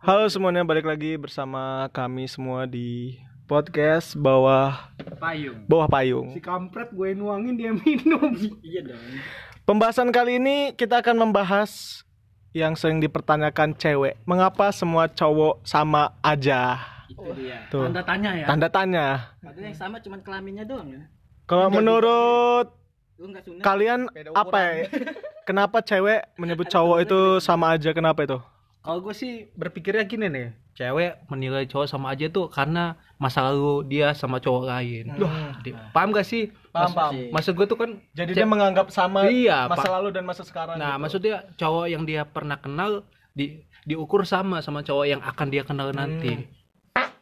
Halo semuanya, balik lagi bersama kami semua di podcast bawah Payung. bawah payung. Si kampret gue nuangin dia minum. Iya dong. Pembahasan kali ini kita akan membahas yang sering dipertanyakan cewek. Mengapa semua cowok sama aja? Itu dia. Tuh. Tanda tanya ya. Tanda tanya. Padahal yang sama cuman kelaminnya doang ya. Kalau menurut kalian apa ya? Kenapa cewek menyebut cowok itu sama aja? Kenapa itu? Kalau gue sih berpikirnya gini nih, cewek menilai cowok sama aja tuh karena masa lalu dia sama cowok lain. Jadi, paham gak sih? Paham, Mas- paham. Maksud gue tuh kan Jadi dia menganggap sama Iya, masa lalu dan masa sekarang. Nah, gitu. maksudnya cowok yang dia pernah kenal di diukur sama sama cowok yang akan dia kenal nanti.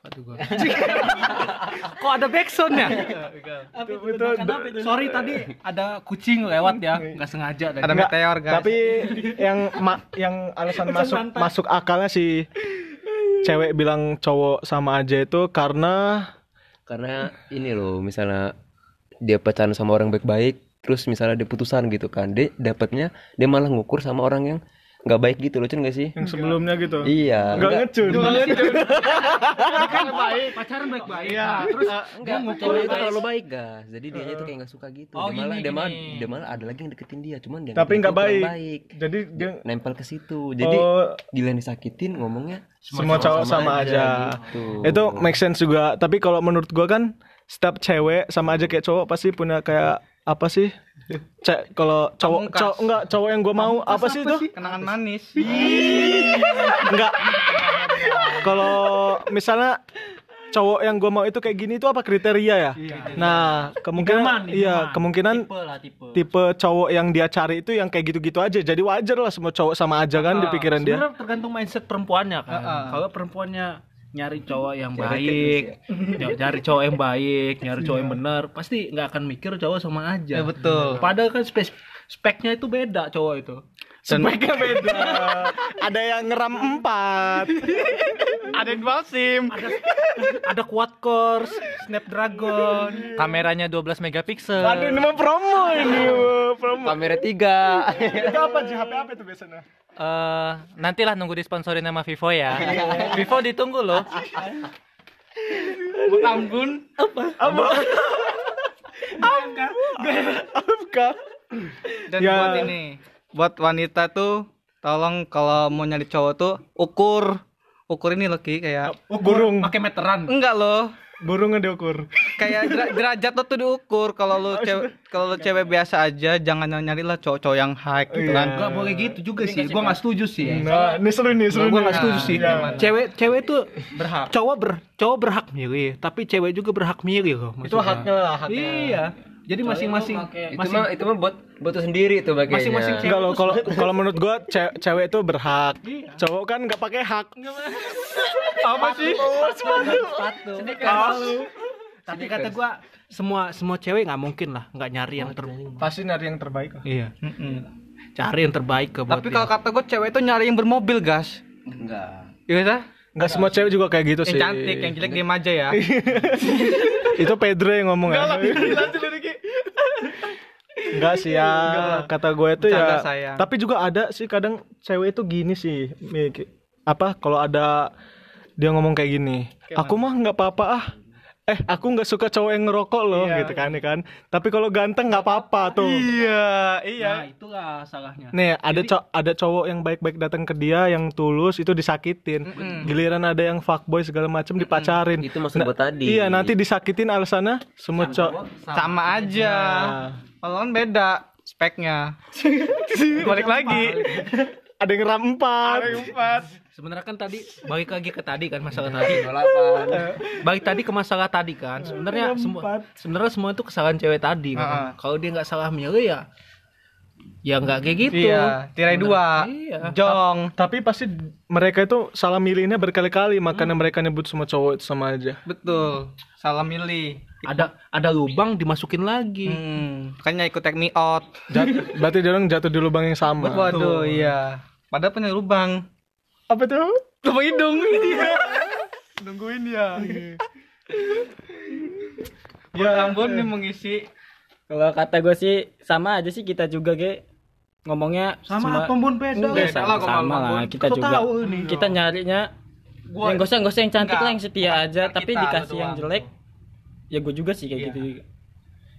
Aduh gua. Kok ada backsound ya? Apa itu? Itu- Makan apa itu? Sorry tadi ada kucing lewat ya, nggak sengaja. Ada Nggak, Tapi yang ma- yang alasan masuk masuk akalnya si cewek bilang cowok sama aja itu karena karena ini loh misalnya dia pacaran sama orang baik-baik terus misalnya dia putusan gitu kan dia dapatnya dia malah ngukur sama orang yang nggak baik gitu loh Cun nggak sih yang sebelumnya gitu. iya Enggak ngecun. kan baik, pacaran baik-baik. Iya. Nah, terus enggak cewek itu terlalu baik gas jadi dia tuh kayak nggak suka gitu Oh, dia malah dia malah dia malah ada lagi yang deketin dia cuman dia Tapi nggak baik. Jadi dia nempel ke situ jadi oh, gila disakitin ngomongnya semua cowok sama, aja. gitu. Itu make sense juga. Tapi kalau menurut gua kan setiap cewek sama aja kayak cowok pasti punya kayak apa sih? Cek kalau cowok cowok enggak cowok yang gua mau apa, sih itu? Kenangan manis. Enggak. Kalau misalnya cowok yang gue mau itu kayak gini itu apa kriteria ya? Nah, kemungkinan iya, kemungkinan Tipe lah tipe. tipe cowok yang dia cari itu yang kayak gitu-gitu aja. Jadi wajar lah semua cowok sama aja kan di pikiran dia. Tergantung mindset perempuannya kan. Kalau perempuannya nyari cowok yang baik, ny- nyari cowok yang baik, nyari cowok yang benar, pasti nggak akan mikir cowok sama aja. betul. Padahal kan spek speknya itu beda cowok itu. Speknya beda. Ada yang ngeram empat. Ada dual sim, ada, ada quad core, snapdragon, kameranya 12 megapiksel. Aduh, ini mah promo ini, promo. kamera tiga Itu apa sih HP apa itu biasanya? Eh, nantilah nunggu disponsorin sama Vivo ya. Vivo ditunggu loh. Ambun, Apa? Dan Ya. buat ini, buat wanita tuh tolong kalau mau nyari cowok tuh ukur ukur ini loh Ki kayak Burung, pakai meteran. enggak loh burungnya diukur. kayak dera- derajat lo tuh diukur kalau lu cewek kalau lu cewek biasa aja jangan nyari lah cowok-cowok yang high gitu kan Gak boleh gitu juga sih. Gua nggak setuju sih. Nah, ini seru nih, seru Gue nih. gak setuju sih. Iya. Cewek cewek tuh berhak cowok ber cowok berhak milih, tapi cewek juga berhak milih loh. Itu haknya lah, haknya. Iya. Jadi masing-masing itu mah itu mah buat buat tuh sendiri tuh bagainya Masing-masing Enggak kalau kalau menurut gua ce- cewek itu berhak. Cowok kan nggak pakai hak. apa sih? Sepatu. Tapi kata gua semua semua cewek nggak mungkin lah nggak nyari yang ter Pasti nyari yang terbaik. iya. Cari yang terbaik ke buat tapi kalau kata gue cewek tuh nyari yang bermobil gas. Enggak. Iya sah Enggak semua cewek juga kayak gitu yang sih. cantik yang jelek diem aja ya Itu Pedro yang ngomong ya. Enggak sih ya, kata gue itu ya. Sayang. Tapi juga ada sih kadang cewek itu gini sih, apa kalau ada dia ngomong kayak gini, aku mah nggak apa-apa ah. Eh, aku nggak suka cowok yang ngerokok loh, gitu kan, ya kan. Tapi kalau ganteng nggak apa-apa tuh. iya iya. Nah itulah salahnya. Nih, ada co- ada cowok yang baik-baik datang ke dia yang tulus itu disakitin. Giliran ada yang fuckboy segala macam dipacarin. itu maksud gua tadi. Iya, nanti disakitin alasannya semua cowok. sama aja. Kalau kan beda speknya. Balik lagi Ada yang ram empat. sebenarnya kan tadi balik lagi ke tadi kan masalah tadi Eh, balik tadi ke masalah tadi kan sebenarnya semua sebenarnya semua itu kesalahan cewek tadi kan. Kalau dia nggak salah milih ya ya nggak kayak gitu iya tirai dua Iya. jong Tapi pasti mereka itu salah milihnya berkali-kali, makanya mereka nyebut semua cowok itu sama aja. betul salah milih ada ada lubang dimasukin lagi Hmm, makanya ikut take me out. Jat- berarti dia orang jatuh di lubang yang sama. Waduh, iya. Padahal punya lubang. Apa tuh? Lubang hidung. Nungguin ya. Ya ampun nih mengisi. Kalau kata gue sih sama aja sih kita juga ge ngomongnya sama semua- apa bun beda Enggak, Beda sama, sama ngomong. lah kita Kau juga tahu nih. kita nyarinya yang gak usah gak usah yang cantik Enggak. lah yang setia aja Bukan tapi kita, dikasih yang doang. jelek ya gue juga sih kayak Iya. gitu juga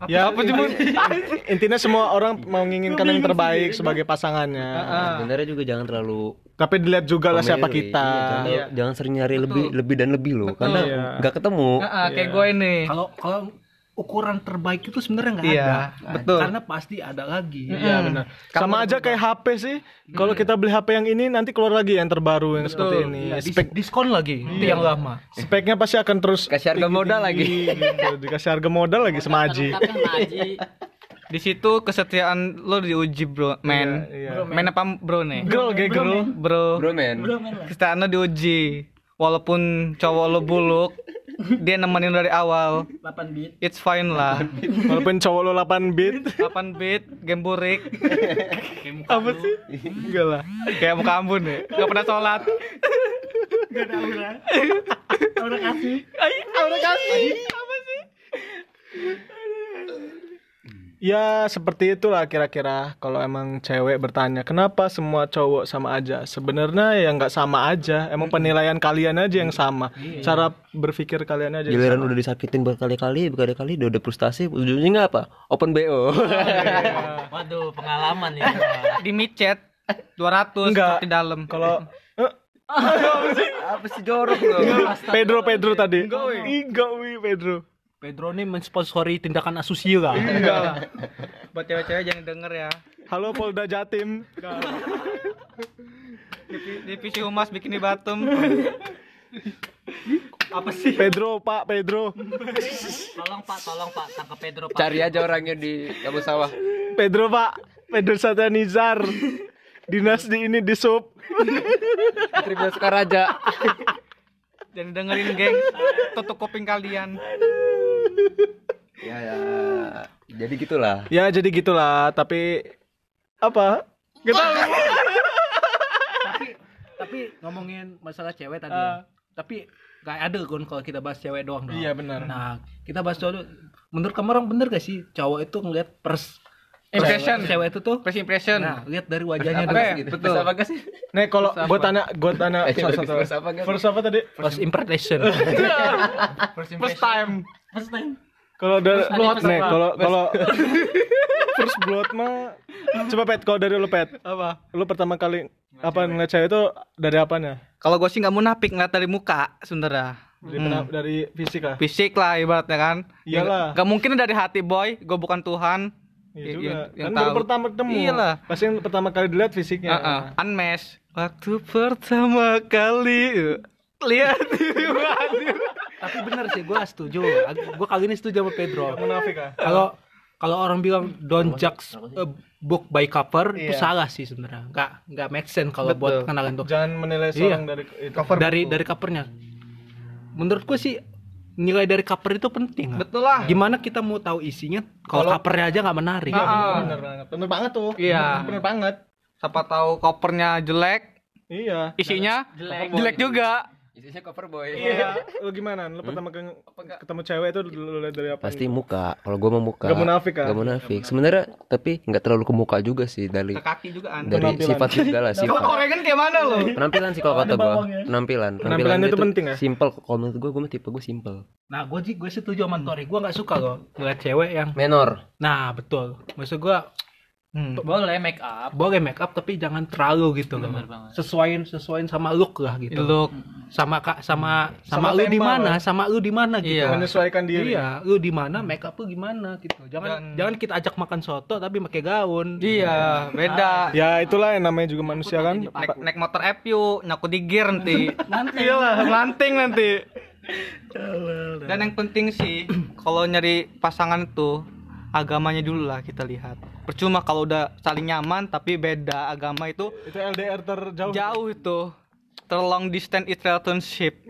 ya apa intinya semua orang mau menginginkan yang terbaik sebagai pasangannya sebenarnya juga jangan terlalu tapi dilihat juga lah siapa kita Iya, jangan, Iya. jangan sering nyari lebih lebih dan lebih loh karena Iya. nggak ketemu Heeh, kayak gue ini. Kalau kalau ukuran terbaik itu sebenarnya nggak Iya, ada. betul. Karena pasti ada lagi. Iya benar. Sama aja kayak HP sih. Kalau kita beli HP yang ini nanti keluar lagi yang terbaru yang seperti ini. Iya, dis- Spek diskon lagi itu yang lama. speknya pasti akan terus kasih harga modal lagi gitu. Dikasih harga modal lagi sama Aji. Di situ kesetiaan lo diuji, Bro. Men. Iya, Men apa, Bro nih? Girl, gay girl. Bro. bro men Kesetiaan lo diuji. Walaupun cowok lo buluk, dia nemenin dari awal. 8 bit It's fine lah. Walaupun cowok lo 8 bit. 8 bit, game burik. Apa sih? Enggak lah. Kayak muka ambun ya. Gak pernah sholat. Ya seperti itulah kira-kira kalau emang cewek bertanya kenapa semua cowok sama aja? Sebenarnya ya nggak sama aja emang penilaian kalian aja yang sama. Cara berpikir kalian aja yang giliran sama. udah disakitin berkali-kali berkali-kali udah udah frustasi ujungnya apa? Open bo Waduh, pengalaman ya. Di micet 200 Enggak. di dalam. kalau eh, apa sih? Jorok lo Pedro Pedro tadi. Enggak wi Pedro Pedro ini mensponsori tindakan asusila. enggak lah Buat cewek-cewek jangan denger ya. halo Polda Jatim Divi- Divisi Humas Bikini Batum. Apa sih? Pedro Pak Pedro Tolong Pak, tolong Pak, tangkap Pedro Pak. cari aja orangnya di kamu sawah Pedro Pak Pedro Satanizar dinas di ini di sub Tribun Sukaraja Jangan dengerin geng. Tutup kuping kalian. Ya ya jadi gitulah ya jadi gitulah tapi apa kita tapi tapi ngomongin masalah cewek tadi. ya. Tapi gak ada kan kalau kita bahas cewek doang dong. Iya, benar. Nah, kita bahas dulu. Menurut kamu orang bener gak sih cowok itu ngeliat pers Impression. cewek itu tuh First impression. Nah, lihat dari wajahnya dulu. gitu. betul. apa sih nih kalau gue tanya gue tanya Eh, first apa, first apa tadi First impression. First time. Kalau dari nih kalau kalau first blood mah coba pet kalau dari lu pet Apa? lu pertama kali apa ngeliat cewek itu dari apanya Kalau gue sih nggak munafik ngeliat dari muka sebenarnya. dari, pena- dari fisik ah Fisik lah ibaratnya kan. Iyalah. Gak mungkin dari hati boy. Gue bukan Tuhan. Iya juga. yang- yang kan baru pertama ketemu. Iyalah. Pasti yang pertama kali dilihat fisiknya. Heeh. Unmesh. Waktu pertama kali lihat Tapi bener sih, gue setuju. Gue kali ini setuju sama Pedro. Munafik ah. Kalau kalau orang bilang don't judge book by cover itu salah sih sebenarnya. Nggak nggak make sense kalau buat kenalan tuh. Jangan menilai Iya. seorang dari itu. dari dari covernya. Menurut gue sih nilai dari cover itu penting. Betul lah. Gimana kita mau tahu isinya kalau covernya aja nggak menarik? Ah. Bener banget. Bener banget tuh. Iya. Bener banget. Siapa tahu kopernya jelek, Iya. isinya jelek, juga. Isinya cover boy Iya. Lu gimana? Lu pertama kali ketemu cewek itu lu lihat dari apa? pasti muka kalau gue mau muka Gak munafik, ah? Gak munafik sebenarnya tapi nggak terlalu ke muka juga sih dari Ke kaki juga an. dari Penampilan. sifat juga lah Kalau sifat Korean kayak mana lo? penampilan sih kalau kata gue penampilan Penampilan itu penting ya? simple kalau menurut gue gue tipe gue simple Nah, gue sih gue setuju sama Tori. Gue nggak suka loh ngeliat cewek yang. menor Nah, betul. Maksud gue Boleh make up. boleh make up tapi jangan terlalu gitu loh. Sesuaiin sesuaiin sama look lah gitu. Look. Sama kak sama Sama sama, lu di mana? Sama lu di mana gitu. Iya. Menyesuaikan diri. Iya, lu di mana, make up lu gimana gitu. Jangan jangan kita ajak makan soto tapi pakai gaun. Iya, beda. Ya itulah yang namanya juga manusia kan. Naik, naik motor FU, nyaku di gear nanti. Iyalah, melanting nanti. Dan yang penting sih, kalau nyari pasangan itu agamanya dulu lah kita lihat. Percuma kalau udah saling nyaman tapi beda agama itu Itu LDR terjauh. jauh itu. Terlong distance relationship.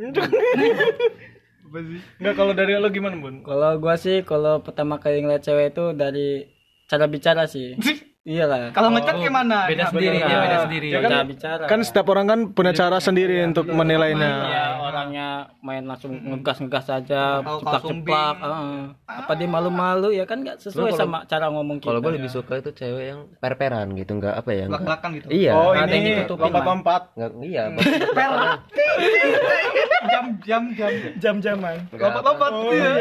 Enggak kalau dari lo gimana, Bun? kalau gua sih kalau pertama kali ngeliat cewek itu dari cara bicara sih iyalah Kalau ngechat gimana? Beda sendiri ya, beda sendiri. Ya kan, cara bicara kan setiap orang kan punya cara sendiri untuk menilainya. Ya, orangnya main langsung ngegas-ngegas aja, Kalau- kalau ceplak-ceplak, heeh. apa dia malu-malu ya kan nggak sesuai Kalau- sama cara ngomong kita. Kalau gue lebih suka itu cewek yang per-peran gitu, nggak apa ya? nggak- Belak-belakan gitu. Iya. Oh Ada yang ini ditutupin, lompat-lompat Nggak, iya. Jam jam jam. jam-jaman. Lompat-lompat. iya.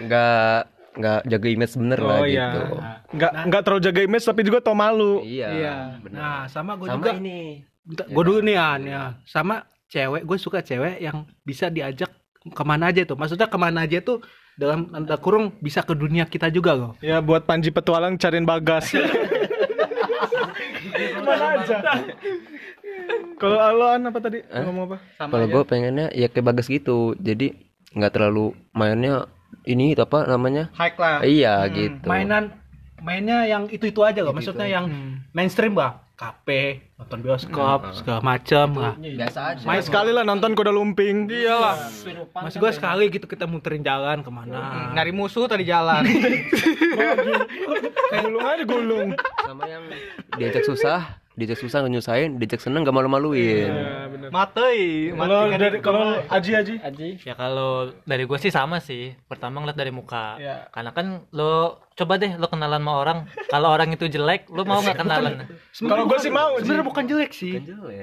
Nggak nggak jaga image bener lah Oh iya. gitu. Nggak nggak terlalu jaga image tapi juga tau malu. Iya. Iya. bener. Nah, sama gue Sama juga. ini. Gue dulu nih An ya. Sama cewek, gue suka cewek yang bisa diajak ke mana aja tuh. Maksudnya ke mana aja tuh dalam tanda kurung bisa ke dunia kita juga loh. Ya buat Panji petualang cariin bagas. Mana aja. Kalau lo An apa tadi? Lo Ngomong apa? Kalau gue pengennya ya kayak bagas gitu. Jadi nggak terlalu mainnya ini itu apa namanya? High class. Iya gitu. Mainan mainnya yang itu-itu aja loh. Maksudnya yang mainstream bah. Kafe, nonton bioskop, segala macam lah. biasa aja. Main sekali lah nonton kuda lumping. Iya lah. Mas gue sekali gitu kita muterin jalan ke mana. Nyari musuh tadi jalan. Gulung aja gulung. Sama yang diajak susah, diajak susah nyusahin, diajak seneng gak malu-maluin. Matei. Kalau dari kalau Aji Aji. Aji. Ya kalau dari gue sih sama sih. Pertama ngeliat dari muka. Iya. Karena kan lo coba deh lo kenalan sama orang. Kalau orang itu jelek, lo mau nggak kenalan? Kalau gue sih mau. Sebenarnya bukan jelek sih.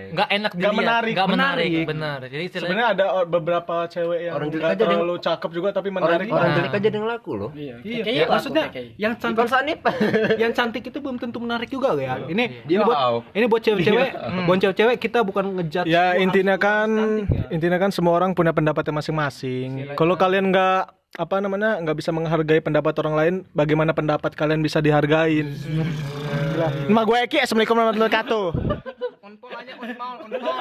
Nggak enak Nggak dilihat, menarik. nggak menarik, Menarik. benar. Jadi istilahnya Sebenarnya ada beberapa cewek yang Orang jelek aja dia- terlalu cakep juga tapi Orang, menarik. orang Nah. jelek aja yang laku loh. Iya. Iya, ya, laku, maksudnya yang cantik yang cantik itu belum tentu menarik juga loh ya. Ini ini buat Wow. ini buat cewek-cewek, buat cewek-cewek kita bukan ngejat. Ya intinya kan intinya kan semua orang punya pendapatnya masing-masing. Kalau kalian nggak apa namanya nggak bisa menghargai pendapat orang lain, bagaimana pendapat kalian bisa dihargain? Nama gue Eki, assalamualaikum warahmatullahi wabarakatuh. Unpol aja unpol unpol.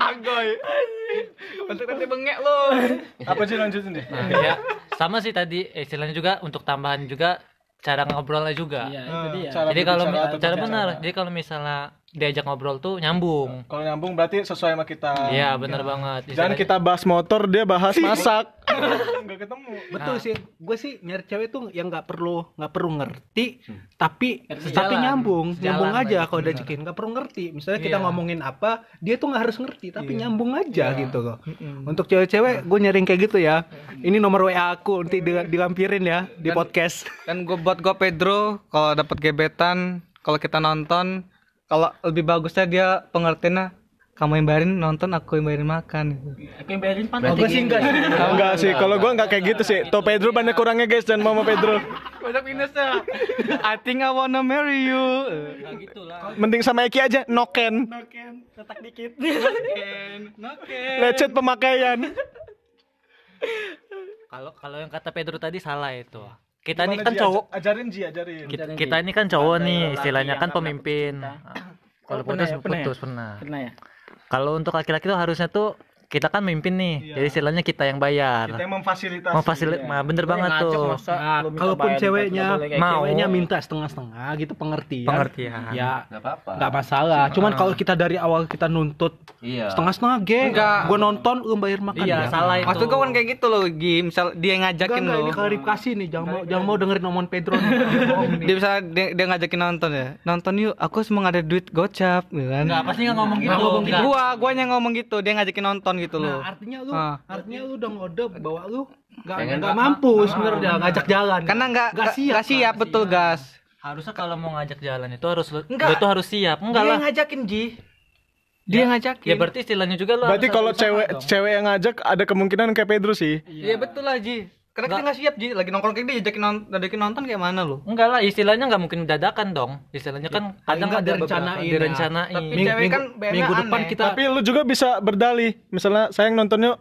Agoy. Untuk nanti bengek lo. Apa sih lanjutin deh? Nah, ya sama sih tadi eh, istilahnya juga untuk tambahan juga cara ngobrolnya juga. Iya, itu dia. Jadi kalau cara benar. Jadi kalau misalnya diajak ngobrol tuh nyambung. Kalau nyambung berarti sesuai sama kita. Iya, benar banget. Jangan Istilahnya- kita bahas motor, dia bahas masak. Nggak ketemu. Betul sih. Gue sih nyari cewek tuh yang nggak perlu nggak perlu ngerti, tapi Ngerti tapi nyambung, Jalan nyambung aja kalau diajakin. Nggak perlu ngerti. Misalnya kita Iya. ngomongin apa, dia tuh nggak harus ngerti, tapi nyambung aja gitu loh. Untuk cewek-cewek, gue nyari yang kayak gitu ya. Ini nomor WA aku nanti di- dilampirin ya di podcast. Dan gue buat gue Pedro kalau dapat gebetan kalau kita nonton kalau lebih bagusnya dia pengertiannya kamu yang bayarin nonton aku yang bayarin makan Aku yang bayarin pan. Oh, gue sih enggak sih. Enggak sih, kalau gua nggak kayak gitu sih. Tuh Pedro banyak kurangnya guys dan Mama Pedro. banyak minusnya I think I wanna marry you Mending sama Eki aja, noken. Letak dikit. Lecet pemakaian. Kalau kalau yang kata Pedro tadi salah itu. Kita ini Gimana, kan Ji? cowok. Aj- Ajarin Ji, ajarin. Kita, kita ini kan cowok nih, laki istilahnya yang kan pemimpin. Kalau putus ya? Pernah ya? putus pernah. Pernah ya? Kalau untuk laki-laki tuh harusnya tuh kita kan mimpin nih. Jadi istilahnya kita yang bayar. Kita yang memfasilitasi. Mau fasilit, nah, bener banget tuh. masa Nah, kalaupun bayar ceweknya nggak mau. ceweknya minta setengah-setengah gitu pengertian. Pengertian. Ya, Gak apa-apa. nggak masalah. Cuman kalau kita dari awal kita nuntut Iya. setengah-setengah ge, Enggak. gue nonton lu bayar makan Iya, ya. salah itu. maksud gue kan kayak gitu loh Gi misal dia ngajakin Enggak, lo ini klarifikasi nih, jangan mau jangan mau dengerin omongan Pedro. Dia bisa dia, dia ngajakin nonton ya nonton yuk aku semua ada duit gocap gitu kan Enggak, pasti nggak ngomong gitu. Nggak ngomong gitu. Nggak. gua gua yang ngomong gitu dia ngajakin nonton gitu loh Nah, artinya lu Ah. artinya lu udah ngode bahwa lu enggak Pengen enggak mampu sebenarnya ngajak jalan. karena nggak Nggak nggak siap, nggak siap betul gas Harusnya kalau mau ngajak jalan itu harus lu, Enggak. lu tuh harus siap. Enggak dia lah. ngajakin Ji. dia ngajakin Ya berarti istilahnya juga lu Berarti kalau cewek dong. cewek yang ngajak ada kemungkinan kayak Pedro sih. Iya betul lah Ji karena kita nggak siap Ji lagi nongkrong kayak dia ajakin nonton ajakin nonton kayak mana lo Enggak lah, istilahnya nggak mungkin dadakan dong. Istilahnya kan kadang nggak ada direncanain ya. direncanain. Tapi Ming- cewek minggu, kan minggu depan aneh. kita Tapi lu juga bisa berdalih. Misalnya sayang nontonnya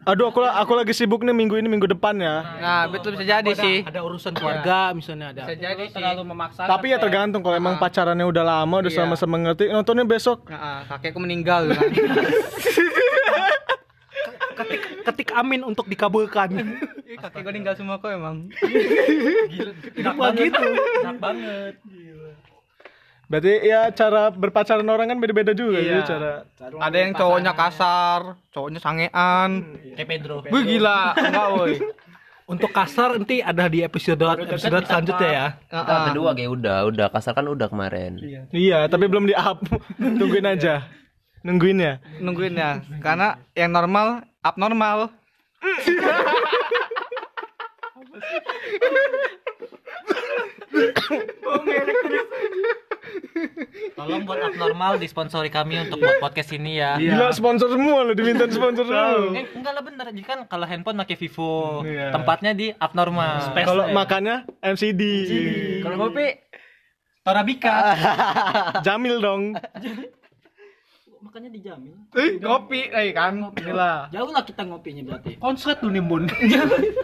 Aduh aku aku lagi sibuk nih minggu ini minggu depan ya. nah betul bisa jadi ada, sih ada urusan keluarga misalnya ada. bisa jadi sih terlalu memaksa. Tapi ya tergantung kalau emang pacarannya udah lama udah Iya. sama-sama ngerti nontonnya besok. Nah, kakekku meninggal kan. ketik ketik amin untuk dikabulkan. Ih, kakek gue meninggal semua kok emang Hidup mah gitu. Berarti ya cara berpacaran orang kan beda-beda juga Iya. ya cara. ada yang cowoknya kasar cowoknya sangean Kayak Pedro. Wih gila enggak woi Untuk kasar nanti ada di episode episode selanjutnya ya. Kita kedua kayak udah, udah kasar kan udah kemarin. Iya, tapi belum di up. Tungguin aja. nungguin ya nungguin ya karena yang normal abnormal Tolong buat abnormal disponsori kami untuk buat podcast ini ya. gila sponsor semua lo diminta sponsor semua Eh, enggak lah bener. Jadi kan kalau handphone pakai Vivo, Iya. tempatnya di abnormal. kalau makannya MCD Kalau ngopi Torabika. Jamil dong makanya dijamin. eh kopi eh kan inilah Jauh lah kita ngopinya berarti. Konslet lu nimbun.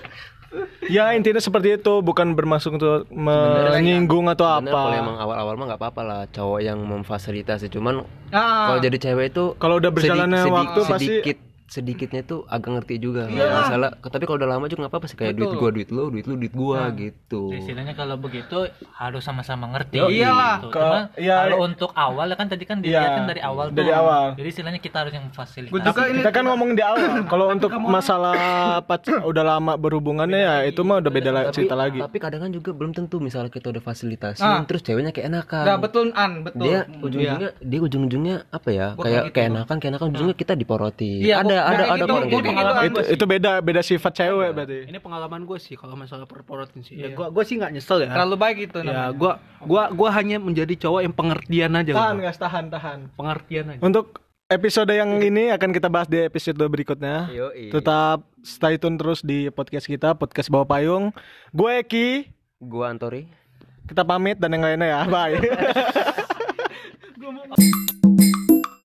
ya intinya seperti itu. Bukan bermaksud untuk menyinggung atau Sebenarnya kalau apa emang awal-awal mah nggak apa-apa lah. Cowok yang memfasilitasi. Cuman ah. kalau jadi cewek itu kalau udah berjalannya sedi- waktu sedi- pasti sedikit sedikitnya tuh agak ngerti juga. Nggak masalah. Tapi kalau udah lama juga nggak apa-apa sih. Kayak duit gua duit lu duit lu duit gua gitu. Istilahnya kalau begitu harus sama-sama ngerti. Yo, iyalah. Gitu. Ke- Cuma iya. kalau untuk awal kan tadi kan Iya, dilihatkan dari awal dari tuh. awal. Jadi istilahnya kita harus yang juga ini kita kan ngomong di awal. Kalau untuk masalah pac- udah lama berhubungannya ya itu mah udah beda la- cerita lagi. tapi kadang kan juga belum tentu misalnya kita udah fasilitasi Ah. terus ceweknya kayak enakan. Nah, betul an betul. Dia ujung-ujungnya dia ujung-ujungnya apa ya? Kayak keenakan keenakan ujungnya kita diporoti Iya, ada gua- ada kayak ada gitu, gitu. gitu. itu itu beda beda sifat cewek berarti Ini pengalaman gue sih kalau masalah perporotin sih. Ya gua gua sih nggak nyesel ya. terlalu baik itu Ya gua gua gua hanya menjadi cowok yang pengertian aja. tahan guys tahan tahan Pengertian aja. untuk episode yang ini akan kita bahas di episode berikutnya Yoi. tetap stay tune terus di podcast kita podcast bawah payung gue Eki gua Antori kita pamit dan yang lainnya ya bye